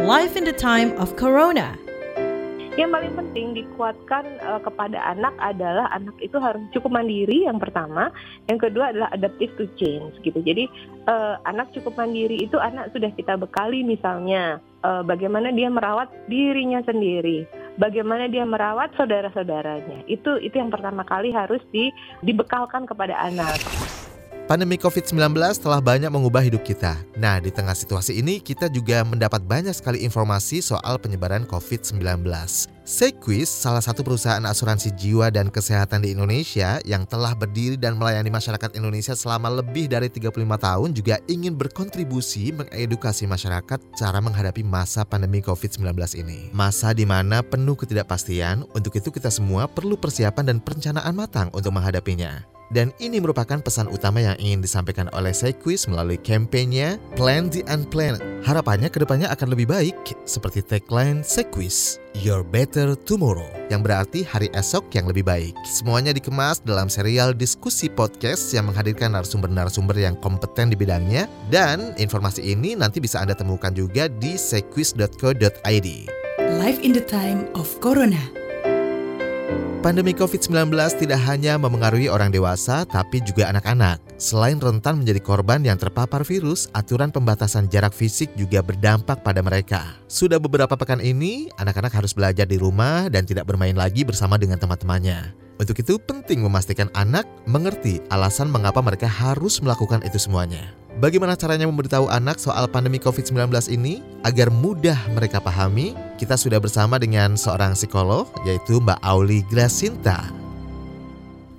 Life in the time of Corona. Yang paling penting dikuatkan uh, kepada anak adalah anak itu harus cukup mandiri yang pertama, yang kedua adalah adaptive to change gitu. Jadi uh, anak cukup mandiri itu anak sudah kita bekali misalnya uh, bagaimana dia merawat dirinya sendiri, bagaimana dia merawat saudara-saudaranya. Itu itu yang pertama kali harus di, dibekalkan kepada anak. Pandemi COVID-19 telah banyak mengubah hidup kita. Nah, di tengah situasi ini kita juga mendapat banyak sekali informasi soal penyebaran COVID-19. Sequis, salah satu perusahaan asuransi jiwa dan kesehatan di Indonesia yang telah berdiri dan melayani masyarakat Indonesia selama lebih dari 35 tahun juga ingin berkontribusi mengedukasi masyarakat cara menghadapi masa pandemi COVID-19 ini. Masa di mana penuh ketidakpastian, untuk itu kita semua perlu persiapan dan perencanaan matang untuk menghadapinya. Dan ini merupakan pesan utama yang ingin disampaikan oleh Sequis melalui kampanye Plan the Unplanned. Harapannya ke depannya akan lebih baik, seperti tagline Sequis, Your Better Tomorrow, yang berarti hari esok yang lebih baik. Semuanya dikemas dalam serial diskusi podcast yang menghadirkan narasumber-narasumber yang kompeten di bidangnya, dan informasi ini nanti bisa Anda temukan juga di sequis.co.id. Life in the time of Corona. Pandemi COVID-19 tidak hanya memengaruhi orang dewasa, tapi juga anak-anak. Selain rentan menjadi korban yang terpapar virus, aturan pembatasan jarak fisik juga berdampak pada mereka. Sudah beberapa pekan ini, anak-anak harus belajar di rumah dan tidak bermain lagi bersama dengan teman-temannya. Untuk itu, penting memastikan anak mengerti alasan mengapa mereka harus melakukan itu semuanya. Bagaimana caranya memberitahu anak soal pandemi COVID-19 ini agar mudah mereka pahami? Kita sudah bersama dengan seorang psikolog yaitu Mbak Auli Grasinta.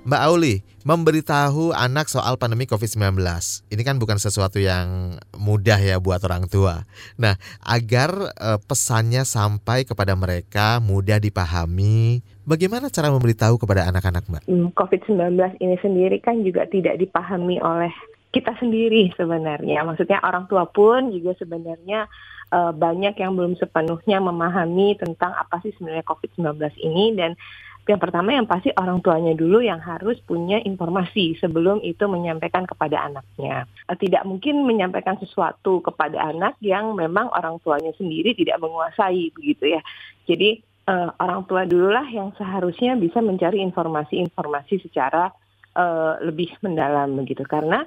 Mbak Auli, memberitahu anak soal pandemi COVID-19. Ini kan bukan sesuatu yang mudah ya buat orang tua. Nah, agar uh, pesannya sampai kepada mereka mudah dipahami, bagaimana cara memberitahu kepada anak-anak, Mbak? Hmm, COVID-19 ini sendiri kan juga tidak dipahami oleh kita sendiri sebenarnya. Maksudnya orang tua pun juga sebenarnya uh, banyak yang belum sepenuhnya memahami tentang apa sih sebenarnya COVID-19 ini dan yang pertama yang pasti orang tuanya dulu yang harus punya informasi sebelum itu menyampaikan kepada anaknya. Eh, tidak mungkin menyampaikan sesuatu kepada anak yang memang orang tuanya sendiri tidak menguasai begitu ya. Jadi uh, orang tua dululah yang seharusnya bisa mencari informasi-informasi secara uh, lebih mendalam begitu. Karena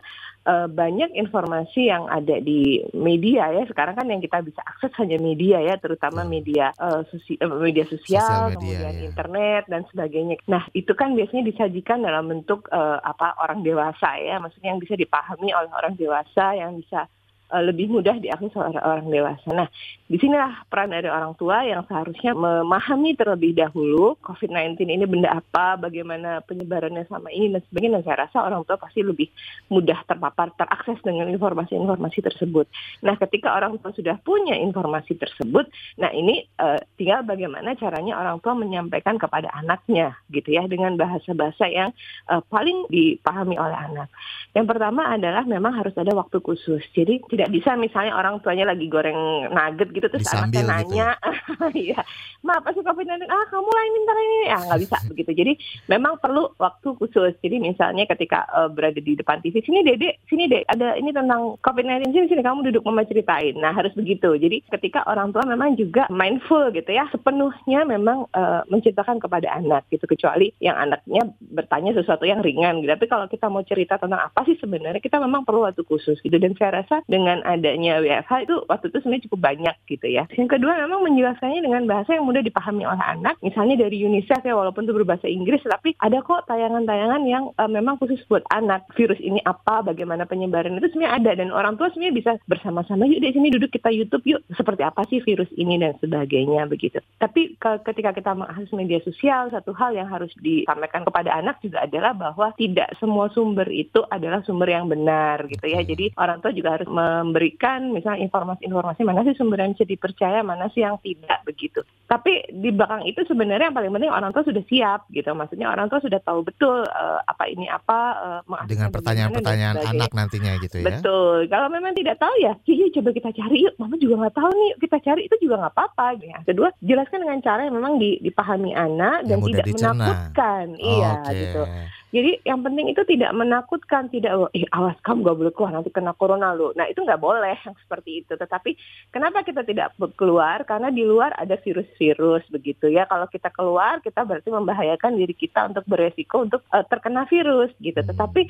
uh, banyak informasi yang ada di media ya sekarang kan yang kita bisa akses hanya media ya terutama media uh, sosi media sosial media, kemudian ya. internet dan sebagainya. Nah itu kan biasanya disajikan dalam bentuk uh, apa orang dewasa ya. Maksudnya yang bisa dipahami oleh orang dewasa yang bisa uh, lebih mudah diakses oleh orang dewasa. Nah, di sinilah peran dari orang tua yang seharusnya memahami terlebih dahulu COVID-19 ini benda apa, bagaimana penyebarannya sama ini dan sebagainya. Dan saya rasa orang tua pasti lebih mudah terpapar, terakses dengan informasi-informasi tersebut. Nah, ketika orang tua sudah punya informasi tersebut, nah ini uh, tinggal bagaimana caranya orang tua menyampaikan kepada anaknya, gitu ya, dengan bahasa-bahasa yang uh, paling dipahami oleh anak. Yang pertama adalah memang harus ada waktu khusus. Jadi tidak bisa misalnya orang tuanya lagi goreng nugget gitu terus Disambil anaknya gitu. nanya, iya, ma apa sih covid nanti ah kamu lah ini ntar ini, ya nggak bisa begitu. Jadi memang perlu waktu khusus. Jadi misalnya ketika uh, berada di depan TV, sini dede, sini dek, ada ini tentang covid 19 sini sini kamu duduk mama ceritain. Nah harus begitu. Jadi ketika orang tua memang juga mindful gitu ya, sepenuhnya memang uh, menceritakan kepada anak gitu kecuali yang anaknya bertanya sesuatu yang ringan gitu. Tapi kalau kita mau cerita tentang apa sih sebenarnya kita memang perlu waktu khusus gitu. Dan saya rasa dengan dengan adanya WFH itu waktu itu sebenarnya cukup banyak gitu ya. Yang kedua memang menjelaskannya dengan bahasa yang mudah dipahami oleh anak. Misalnya dari UNICEF ya walaupun itu berbahasa Inggris tapi ada kok tayangan-tayangan yang uh, memang khusus buat anak. Virus ini apa, bagaimana penyebaran itu sebenarnya ada dan orang tua sebenarnya bisa bersama-sama yuk di sini duduk kita YouTube yuk seperti apa sih virus ini dan sebagainya begitu. Tapi ke, ketika kita mengakses media sosial satu hal yang harus disampaikan kepada anak juga adalah bahwa tidak semua sumber itu adalah sumber yang benar gitu ya. Jadi orang tua juga harus memberikan misalnya informasi-informasi mana sih sumber yang bisa dipercaya, mana sih yang tidak begitu. Tapi di belakang itu sebenarnya yang paling penting orang tua sudah siap gitu. Maksudnya orang tua sudah tahu betul uh, apa ini apa uh, dengan pertanyaan-pertanyaan anak nantinya gitu ya. Betul. Kalau memang tidak tahu ya, yuk coba kita cari yuk. Mama juga nggak tahu nih, kita cari itu juga nggak apa-apa. Ya. Kedua, jelaskan dengan cara yang memang dipahami anak dan tidak dicerna. menakutkan. Oh, iya okay. gitu. Jadi yang penting itu tidak menakutkan, tidak eh awas kamu gak boleh keluar nanti kena corona lo. Nah itu nggak boleh yang seperti itu. Tetapi kenapa kita tidak keluar? Karena di luar ada virus-virus begitu ya. Kalau kita keluar kita berarti membahayakan diri kita untuk beresiko untuk uh, terkena virus gitu. Hmm. Tetapi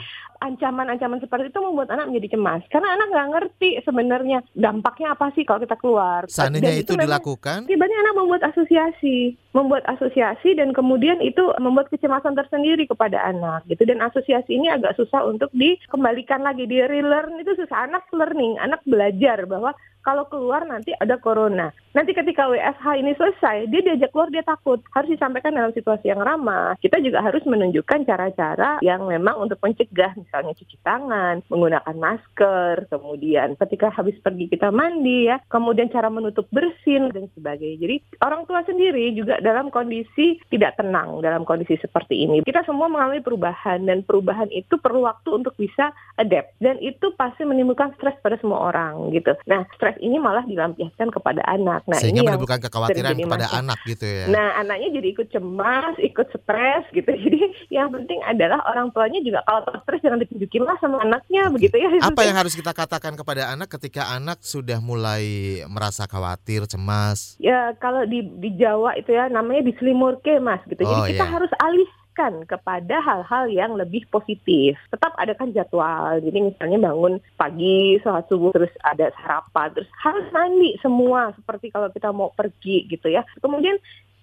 ancaman-ancaman seperti itu membuat anak menjadi cemas karena anak nggak ngerti sebenarnya dampaknya apa sih kalau kita keluar. Seandainya itu, itu dilakukan? Tiba-tiba anak membuat asosiasi, membuat asosiasi dan kemudian itu membuat kecemasan tersendiri kepada anak gitu dan asosiasi ini agak susah untuk dikembalikan lagi di relearn itu susah anak learning, anak belajar bahwa kalau keluar nanti ada corona. Nanti ketika WFH ini selesai, dia diajak keluar dia takut. Harus disampaikan dalam situasi yang ramah. Kita juga harus menunjukkan cara-cara yang memang untuk mencegah, misalnya cuci tangan, menggunakan masker, kemudian ketika habis pergi kita mandi ya, kemudian cara menutup bersin dan sebagainya. Jadi orang tua sendiri juga dalam kondisi tidak tenang dalam kondisi seperti ini. Kita semua mengalami perubahan dan perubahan itu perlu waktu untuk bisa adapt dan itu pasti menimbulkan stres pada semua orang gitu. Nah, stres ini malah dilampiaskan kepada anak. Nah, Sehingga ini menimbulkan kekhawatiran kepada masalah. anak gitu ya. Nah, anaknya jadi ikut cemas, ikut stres gitu. Jadi yang penting adalah orang tuanya juga kalau stres jangan ditunjukin lah sama anaknya begitu ya. Apa yang harus kita katakan kepada anak ketika anak sudah mulai merasa khawatir, cemas? Ya, kalau di di Jawa itu ya namanya diselimurke, Mas gitu. Oh, Jadi kita iya. harus alih alihkan kepada hal-hal yang lebih positif. Tetap adakan jadwal. Jadi misalnya bangun pagi, sholat subuh, terus ada sarapan, terus harus mandi semua seperti kalau kita mau pergi gitu ya. Kemudian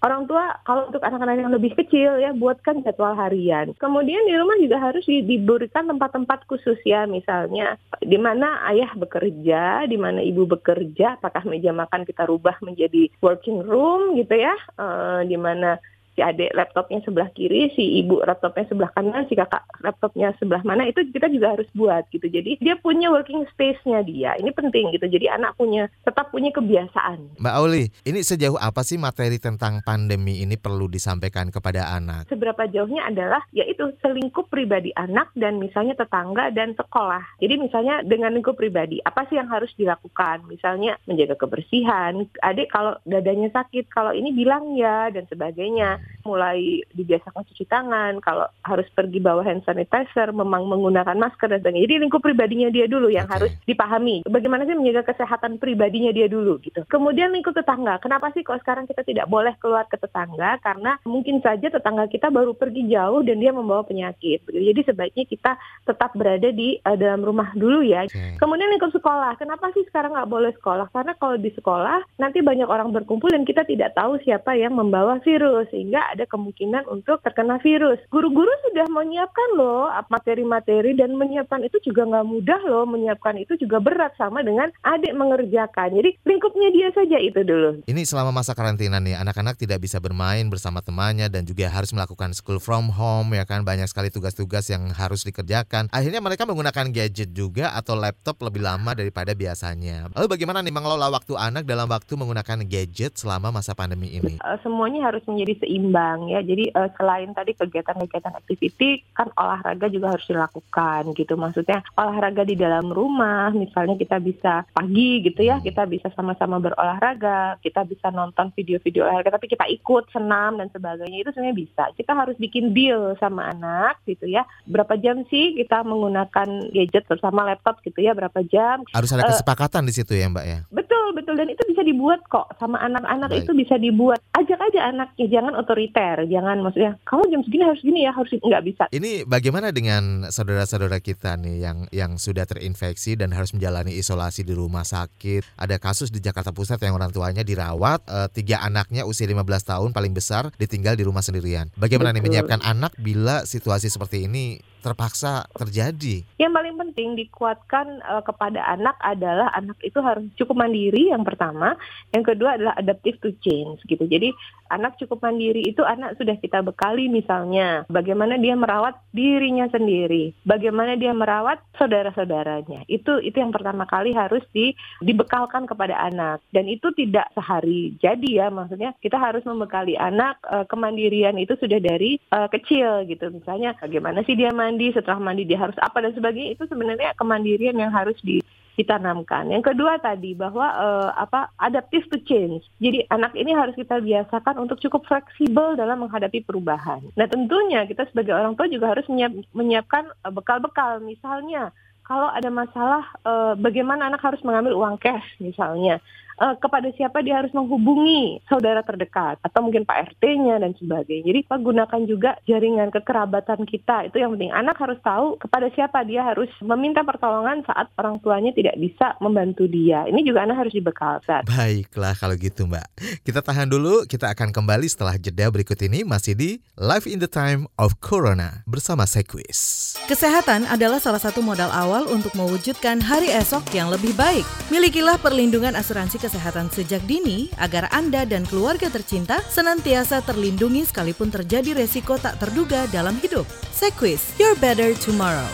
orang tua kalau untuk anak-anak yang lebih kecil ya buatkan jadwal harian. Kemudian di rumah juga harus diberikan tempat-tempat khusus ya misalnya di mana ayah bekerja, di mana ibu bekerja, apakah meja makan kita rubah menjadi working room gitu ya, e, di mana si adik laptopnya sebelah kiri, si ibu laptopnya sebelah kanan, si kakak laptopnya sebelah mana itu kita juga harus buat gitu. Jadi dia punya working space-nya dia. Ini penting gitu. Jadi anak punya tetap punya kebiasaan. Mbak Auli, ini sejauh apa sih materi tentang pandemi ini perlu disampaikan kepada anak? Seberapa jauhnya adalah yaitu selingkup pribadi anak dan misalnya tetangga dan sekolah. Jadi misalnya dengan lingkup pribadi, apa sih yang harus dilakukan? Misalnya menjaga kebersihan. Adik kalau dadanya sakit, kalau ini bilang ya dan sebagainya mulai dibiasakan cuci tangan, kalau harus pergi bawa hand sanitizer, memang menggunakan masker dan sebagainya. Jadi lingkup pribadinya dia dulu yang okay. harus dipahami. Bagaimana sih menjaga kesehatan pribadinya dia dulu gitu. Kemudian lingkup tetangga. Kenapa sih kalau sekarang kita tidak boleh keluar ke tetangga? Karena mungkin saja tetangga kita baru pergi jauh dan dia membawa penyakit. Jadi sebaiknya kita tetap berada di uh, dalam rumah dulu ya. Okay. Kemudian lingkup sekolah. Kenapa sih sekarang nggak boleh sekolah? Karena kalau di sekolah nanti banyak orang berkumpul dan kita tidak tahu siapa yang membawa virus sehingga sehingga ada kemungkinan untuk terkena virus. Guru-guru sudah menyiapkan loh materi-materi dan menyiapkan itu juga nggak mudah loh, menyiapkan itu juga berat sama dengan adik mengerjakan. Jadi lingkupnya dia saja itu dulu. Ini selama masa karantina nih, anak-anak tidak bisa bermain bersama temannya dan juga harus melakukan school from home ya kan, banyak sekali tugas-tugas yang harus dikerjakan. Akhirnya mereka menggunakan gadget juga atau laptop lebih lama daripada biasanya. Lalu bagaimana nih mengelola waktu anak dalam waktu menggunakan gadget selama masa pandemi ini? Eh, semuanya harus menjadi seimbang seimbang ya. Jadi uh, selain tadi kegiatan-kegiatan aktiviti kan olahraga juga harus dilakukan gitu. Maksudnya olahraga di dalam rumah, misalnya kita bisa pagi gitu ya, kita bisa sama-sama berolahraga, kita bisa nonton video-video olahraga tapi kita ikut senam dan sebagainya itu sebenarnya bisa. Kita harus bikin deal sama anak gitu ya. Berapa jam sih kita menggunakan gadget bersama laptop gitu ya, berapa jam? Harus ada eh, kesepakatan uh, di situ ya, Mbak ya. Betul, betul dan itu bisa dibuat kok sama anak-anak itu bisa dibuat. Ajak aja anaknya, jangan otoriter, jangan maksudnya kamu jam segini harus gini ya, harus nggak bisa. Ini bagaimana dengan saudara-saudara kita nih yang yang sudah terinfeksi dan harus menjalani isolasi di rumah sakit? Ada kasus di Jakarta Pusat yang orang tuanya dirawat, e, tiga anaknya usia 15 tahun paling besar ditinggal di rumah sendirian. Bagaimana Betul. nih menyiapkan anak bila situasi seperti ini terpaksa terjadi. Yang paling penting dikuatkan uh, kepada anak adalah anak itu harus cukup mandiri yang pertama, yang kedua adalah adaptive to change gitu. Jadi anak cukup mandiri itu anak sudah kita bekali misalnya bagaimana dia merawat dirinya sendiri, bagaimana dia merawat saudara-saudaranya. Itu itu yang pertama kali harus di, dibekalkan kepada anak dan itu tidak sehari jadi ya maksudnya kita harus membekali anak uh, kemandirian itu sudah dari uh, kecil gitu. Misalnya bagaimana sih dia mandi mandi, setelah mandi dia harus apa dan sebagainya itu sebenarnya kemandirian yang harus di ditanamkan. Yang kedua tadi bahwa uh, apa adaptive to change. Jadi anak ini harus kita biasakan untuk cukup fleksibel dalam menghadapi perubahan. Nah tentunya kita sebagai orang tua juga harus menyiap, menyiapkan bekal-bekal. Misalnya kalau ada masalah uh, bagaimana anak harus mengambil uang cash misalnya uh, kepada siapa dia harus menghubungi saudara terdekat atau mungkin Pak RT-nya dan sebagainya. Jadi Pak gunakan juga jaringan kekerabatan kita. Itu yang penting. Anak harus tahu kepada siapa dia harus meminta pertolongan saat orang tuanya tidak bisa membantu dia. Ini juga anak harus dibekalkan. Baiklah kalau gitu Mbak. Kita tahan dulu, kita akan kembali setelah jeda berikut ini masih di Life in the Time of Corona bersama Sequis. Kesehatan adalah salah satu modal awal untuk mewujudkan hari esok yang lebih baik. Milikilah perlindungan asuransi kesehatan sejak dini agar Anda dan keluarga tercinta senantiasa terlindungi sekalipun terjadi resiko tak terduga dalam hidup. Sequis, your better tomorrow.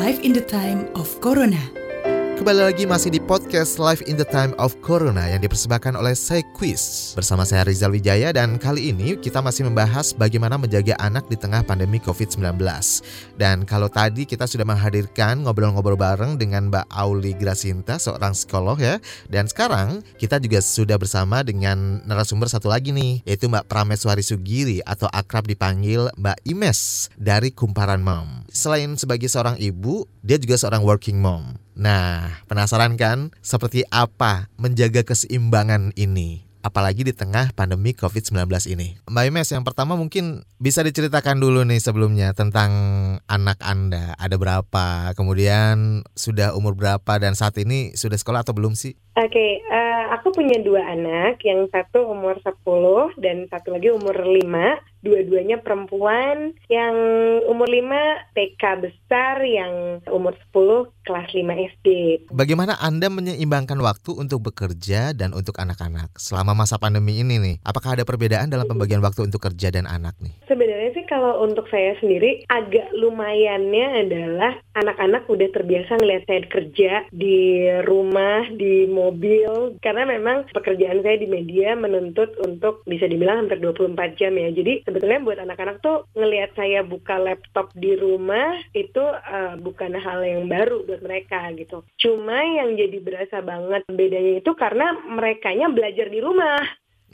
Life in the time of Corona. Kembali lagi masih di podcast Live in the Time of Corona yang dipersembahkan oleh Sequis. Bersama saya Rizal Wijaya dan kali ini kita masih membahas bagaimana menjaga anak di tengah pandemi COVID-19. Dan kalau tadi kita sudah menghadirkan ngobrol-ngobrol bareng dengan Mbak Auli Grasinta, seorang psikolog ya. Dan sekarang kita juga sudah bersama dengan narasumber satu lagi nih, yaitu Mbak Prameswari Sugiri atau akrab dipanggil Mbak Imes dari Kumparan Mom. Selain sebagai seorang ibu, dia juga seorang working mom. Nah, penasaran kan seperti apa menjaga keseimbangan ini? Apalagi di tengah pandemi COVID-19 ini. Mbak Imes, yang pertama mungkin bisa diceritakan dulu nih sebelumnya tentang anak Anda. Ada berapa? Kemudian sudah umur berapa dan saat ini sudah sekolah atau belum sih? Oke, okay, uh, eh, aku punya dua anak, yang satu umur 10 dan satu lagi umur 5. Dua-duanya perempuan, yang umur 5 TK besar, yang umur 10 kelas 5 SD. Bagaimana Anda menyeimbangkan waktu untuk bekerja dan untuk anak-anak selama masa pandemi ini nih? Apakah ada perbedaan dalam pembagian waktu untuk kerja dan anak nih? Sebenarnya kalau untuk saya sendiri agak lumayannya adalah anak-anak udah terbiasa ngeliat saya kerja di rumah, di mobil karena memang pekerjaan saya di media menuntut untuk bisa dibilang hampir 24 jam ya. Jadi sebetulnya buat anak-anak tuh ngelihat saya buka laptop di rumah itu uh, bukan hal yang baru buat mereka gitu. Cuma yang jadi berasa banget bedanya itu karena merekanya belajar di rumah.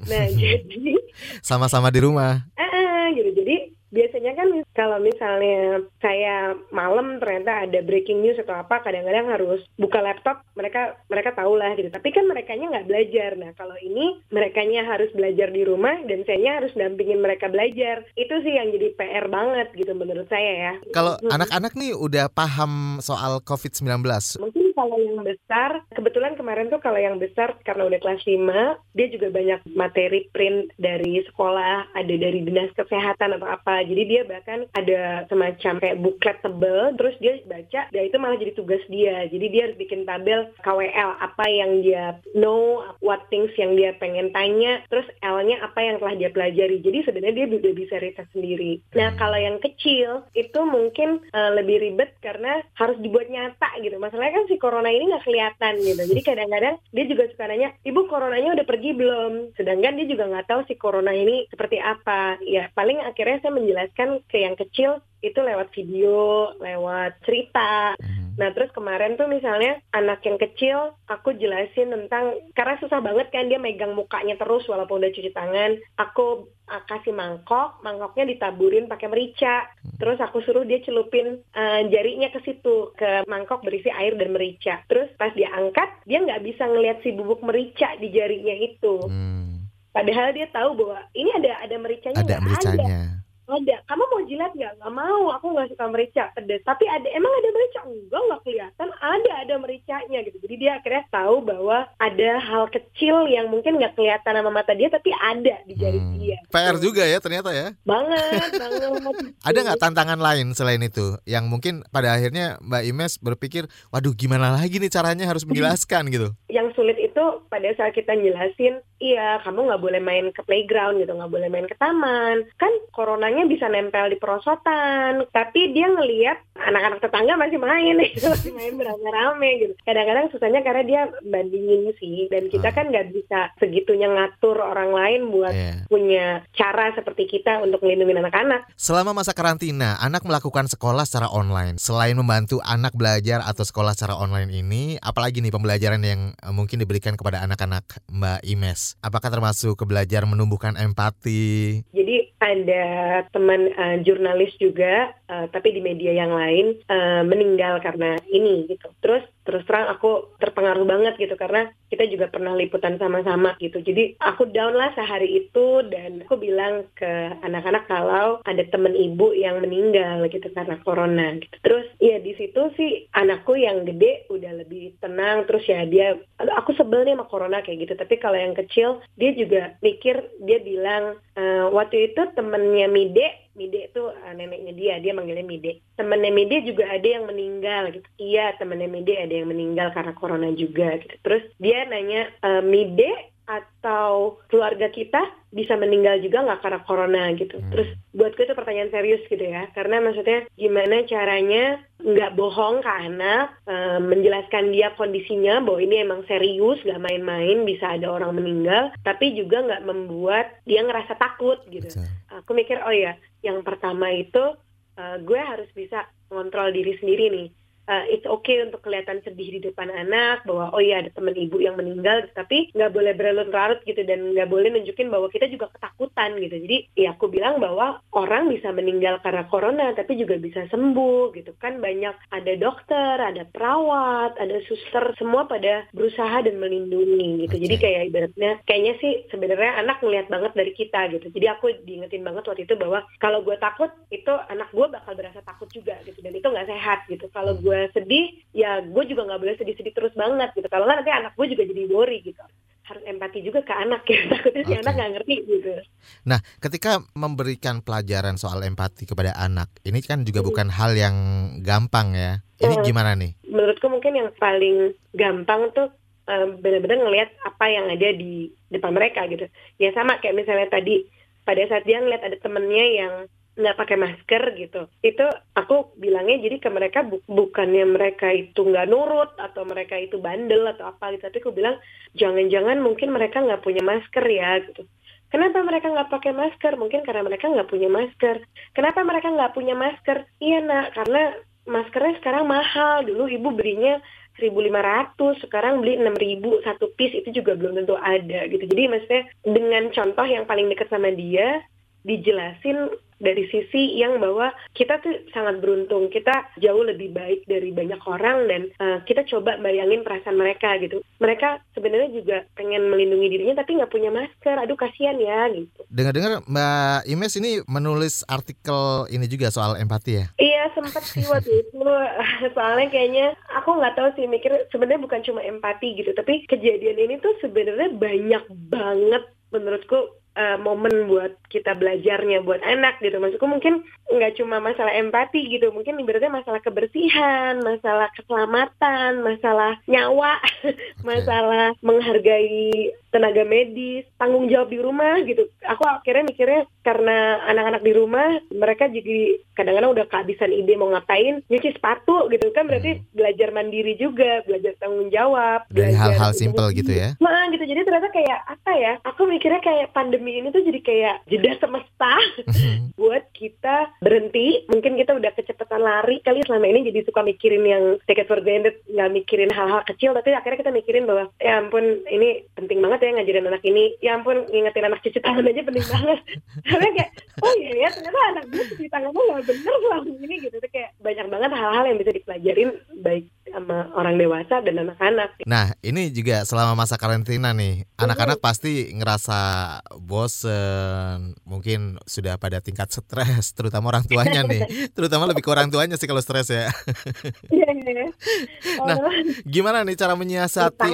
Nah, jadi sama-sama di rumah. Uh, gitu. Jadi biasanya kan kalau misalnya saya malam ternyata ada breaking news atau apa kadang-kadang harus buka laptop mereka mereka tahu lah gitu. Tapi kan mereka nggak belajar. Nah kalau ini mereka harus belajar di rumah dan saya harus dampingin mereka belajar. Itu sih yang jadi PR banget gitu menurut saya ya. Kalau anak-anak nih udah paham soal COVID-19 mungkin kalau yang besar, kebetulan kemarin tuh kalau yang besar karena udah kelas 5, dia juga banyak materi print dari sekolah, ada dari dinas kesehatan atau apa. Jadi dia bahkan ada semacam kayak buklet tebel, terus dia baca, dan itu malah jadi tugas dia. Jadi dia harus bikin tabel KWL, apa yang dia know, what things yang dia pengen tanya, terus L-nya apa yang telah dia pelajari. Jadi sebenarnya dia udah bisa riset sendiri. Nah kalau yang kecil, itu mungkin uh, lebih ribet karena harus dibuat nyata gitu. Masalahnya kan si corona ini nggak kelihatan gitu. Jadi kadang-kadang dia juga suka nanya, ibu coronanya udah pergi belum? Sedangkan dia juga nggak tahu si corona ini seperti apa. Ya paling akhirnya saya menjelaskan ke yang kecil itu lewat video, lewat cerita. Hmm. Nah terus kemarin tuh misalnya anak yang kecil aku jelasin tentang karena susah banget kan dia megang mukanya terus walaupun udah cuci tangan. Aku uh, kasih mangkok, mangkoknya ditaburin pakai merica. Hmm. Terus aku suruh dia celupin uh, jarinya ke situ ke mangkok berisi air dan merica. Terus pas dia angkat dia nggak bisa ngelihat si bubuk merica di jarinya itu. Hmm. Padahal dia tahu bahwa ini ada ada mericanya. Ada mericanya. Ada ada. Kamu mau jilat nggak? Nggak mau. Aku nggak suka merica. Pedes. Tapi ada emang ada merica? Enggak nggak kelihatan. Ada ada mericanya gitu. Jadi dia akhirnya tahu bahwa ada hal kecil yang mungkin nggak kelihatan sama mata dia tapi ada di jari hmm. dia. PR juga ya ternyata ya. Banget banget. Ada nggak tantangan lain selain itu? Yang mungkin pada akhirnya Mbak Imes berpikir waduh gimana lagi nih caranya harus menjelaskan? gitu. Yang sulit itu pada saat kita jelasin iya kamu nggak boleh main ke playground gitu nggak boleh main ke taman kan coronanya bisa nempel di perosotan tapi dia ngelihat anak-anak tetangga masih main gitu masih main beramai-ramai gitu kadang-kadang susahnya karena dia bandingin sih dan kita Hmm. kan nggak bisa segitunya ngatur orang lain buat Iya. punya cara seperti kita untuk melindungi anak-anak Selama masa karantina, anak melakukan sekolah secara online. Selain membantu anak belajar atau sekolah secara online ini, apalagi nih pembelajaran yang eh, mungkin diberikan kepada anak-anak Mbak Imes? Apakah termasuk ke belajar menumbuhkan empati? Jadi ada teman eh, jurnalis juga, eh, tapi di media yang lain eh, meninggal karena ini gitu. Terus terus terang aku terpengaruh banget gitu karena kita juga pernah liputan sama-sama gitu. Jadi aku down lah sehari itu dan aku bilang ke anak-anak kalau ada temen ibu yang meninggal gitu karena corona. Gitu. Terus ya di situ sih anakku yang gede udah lebih tenang. Terus ya dia, "Aduh, aku sebel nih sama corona kayak gitu. Tapi kalau yang kecil dia juga mikir dia bilang "Eh, waktu itu temennya Mide Mide itu uh, neneknya dia, dia manggilnya Mide. Temennya Mide juga ada yang meninggal gitu. Iya, temennya Mide ada yang meninggal karena corona juga gitu. Terus dia nanya, "Eh, Mide atau keluarga kita bisa meninggal juga nggak karena corona gitu. Hmm. Terus buatku itu pertanyaan serius gitu ya. Karena maksudnya gimana caranya nggak bohong ke anak, eh, menjelaskan dia kondisinya bahwa ini emang serius, nggak main-main, bisa ada orang meninggal, tapi juga nggak membuat dia ngerasa takut gitu Betul. Aku mikir oh ya yang pertama itu uh, gue harus bisa ngontrol diri sendiri nih Uh, it's okay untuk kelihatan sedih di depan anak bahwa oh iya ada teman ibu yang meninggal tapi nggak boleh berlarut-larut gitu dan nggak boleh nunjukin bahwa kita juga ketakutan gitu. Jadi ya aku bilang bahwa orang bisa meninggal karena corona tapi juga bisa sembuh gitu. Kan banyak ada dokter ada perawat ada suster semua pada berusaha dan melindungi gitu. Jadi Oke. kayak ibaratnya kayaknya sih sebenarnya anak ngelihat banget dari kita gitu. Jadi aku diingetin banget waktu itu bahwa kalau gue takut itu anak gue bakal berasa takut juga gitu dan itu nggak sehat gitu. Kalau gue sedih ya gue juga nggak boleh sedih-sedih terus banget gitu kalau nggak nanti anak gue juga jadi worry gitu harus empati juga ke anak ya takutnya si Oke. anak nggak ngerti gitu Nah, ketika memberikan pelajaran soal empati kepada anak, ini kan juga Hmm. bukan hal yang gampang ya. Ini Hmm. gimana nih? menurutku mungkin yang paling gampang tuh eh, benar-benar ngelihat apa yang ada di depan mereka gitu ya sama kayak misalnya tadi pada saat dia ngeliat ada temennya yang nggak pakai masker gitu itu aku bilangnya jadi ke mereka bu- bukannya mereka itu nggak nurut atau mereka itu bandel atau apa gitu tapi aku bilang jangan-jangan mungkin mereka nggak punya masker ya gitu Kenapa mereka nggak pakai masker? Mungkin karena mereka nggak punya masker. Kenapa mereka nggak punya masker? Iya nak, karena maskernya sekarang mahal. Dulu ibu belinya 1.500, sekarang beli 6.000 satu piece itu juga belum tentu ada gitu. Jadi maksudnya dengan contoh yang paling dekat sama dia, dijelasin dari sisi yang bahwa kita tuh sangat beruntung, kita jauh lebih baik dari banyak orang dan eh, kita coba bayangin perasaan mereka gitu. Mereka sebenarnya juga pengen melindungi dirinya tapi nggak punya masker. Aduh kasihan ya gitu. Dengar-dengar Mbak Imes ini menulis artikel ini juga soal empati ya? Iya sempet sih waktu itu soalnya kayaknya aku nggak tahu sih mikir sebenarnya bukan cuma empati gitu tapi kejadian ini tuh sebenarnya banyak banget menurutku eh, momen buat kita belajarnya buat anak gitu. Maksudku mungkin nggak cuma masalah empati gitu mungkin ibaratnya masalah kebersihan masalah keselamatan masalah nyawa masalah menghargai tenaga medis tanggung jawab di rumah gitu. Aku akhirnya mikirnya karena anak-anak di rumah mereka jadi kadang-kadang udah kehabisan ide mau ngapain nyuci sepatu gitu kan. Berarti belajar mandiri juga belajar tanggung jawab Dari hal-hal simpel gitu ya? Nah gitu. Jadi ternyata kayak apa ya aku mikirnya kayak pandemi ini tuh jadi kayak jeda semesta buat kita berhenti. Mungkin kita udah kecepatan lari kali. Selama ini jadi suka mikirin yang take it for granted nggak mikirin hal-hal kecil. Tapi akhirnya kita mikirin bahwa ya ampun ini penting banget ya ngajarin anak ini ya ampun ngingetin anak cuci tangan aja penting banget karena kayak oh iya ya ternyata anak gue cuci tangannya nggak bener selama ini gitu Itu kayak banyak banget hal-hal yang bisa dipelajarin baik sama orang dewasa dan anak-anak Nah, ini juga selama masa karantina nih, anak-anak pasti ngerasa bosen, mungkin sudah pada tingkat stres, terutama orang tuanya nih, terutama lebih ke orang tuanya sih kalau stres ya. Iya, iya. Nah, Gimana nih cara menyiasati.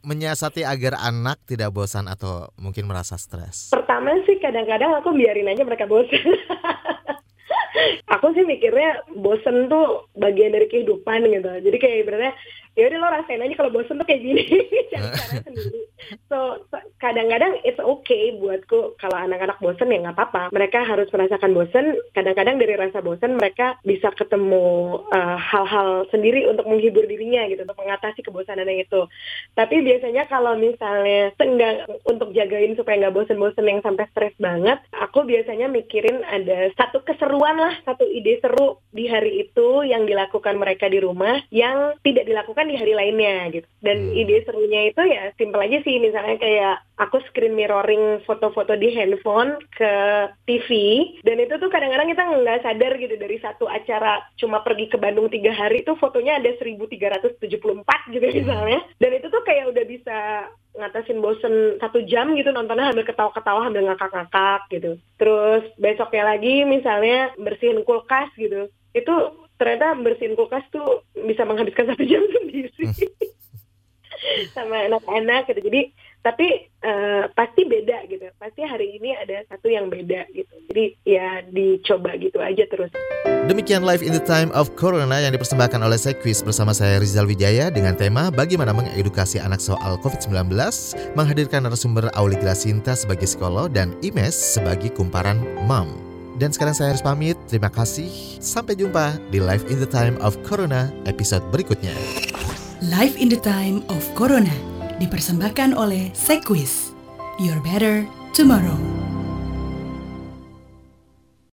Menyiasati agar anak tidak bosan atau mungkin merasa stres? Pertama sih kadang-kadang aku biarin aja mereka bosan. aku sih mikirnya bosen tuh bagian dari kehidupan gitu. Jadi kayak ibaratnya ya udah lo rasain aja kalau bosen tuh kayak gini. Cari cara sendiri. So kadang-kadang it's okay buatku kalau anak-anak bosen ya nggak apa-apa. Mereka harus merasakan bosen. Kadang-kadang dari rasa bosen mereka bisa ketemu uh, hal-hal sendiri untuk menghibur dirinya gitu untuk mengatasi kebosanannya itu. Tapi biasanya kalau misalnya tenggang untuk jagain supaya nggak bosen-bosen yang sampai stres banget aku biasanya mikirin ada satu keseruan lah satu ide seru di hari itu yang dilakukan mereka di rumah yang tidak dilakukan di hari lainnya gitu. Dan hmm. ide serunya itu ya simpel aja sih misalnya kayak aku screen mirroring foto-foto di handphone ke TV dan itu tuh kadang-kadang kita nggak sadar gitu dari satu acara cuma pergi ke Bandung tiga hari itu fotonya ada 1374 gitu hmm. misalnya dan itu tuh kayak udah bisa ngatasin bosen satu jam gitu nontonnya sambil ketawa-ketawa sambil ngakak-ngakak gitu terus besoknya lagi misalnya bersihin kulkas gitu itu ternyata bersihin kulkas tuh bisa menghabiskan satu jam sendiri. Sama anak-anak gitu. Jadi tapi uh, pasti beda gitu. Pasti hari ini ada satu yang beda gitu. Jadi ya dicoba gitu aja terus. Demikian live in the time of corona yang dipersembahkan oleh Sekwis bersama saya Rizal Wijaya dengan tema bagaimana mengedukasi anak soal COVID-19 menghadirkan narasumber Auli Glasinta sebagai psikolog dan Imes sebagai kumparan mom dan sekarang saya harus pamit. Terima kasih. Sampai jumpa di Live in the Time of Corona episode berikutnya. Live in the Time of Corona dipersembahkan oleh Sequis. Your better tomorrow.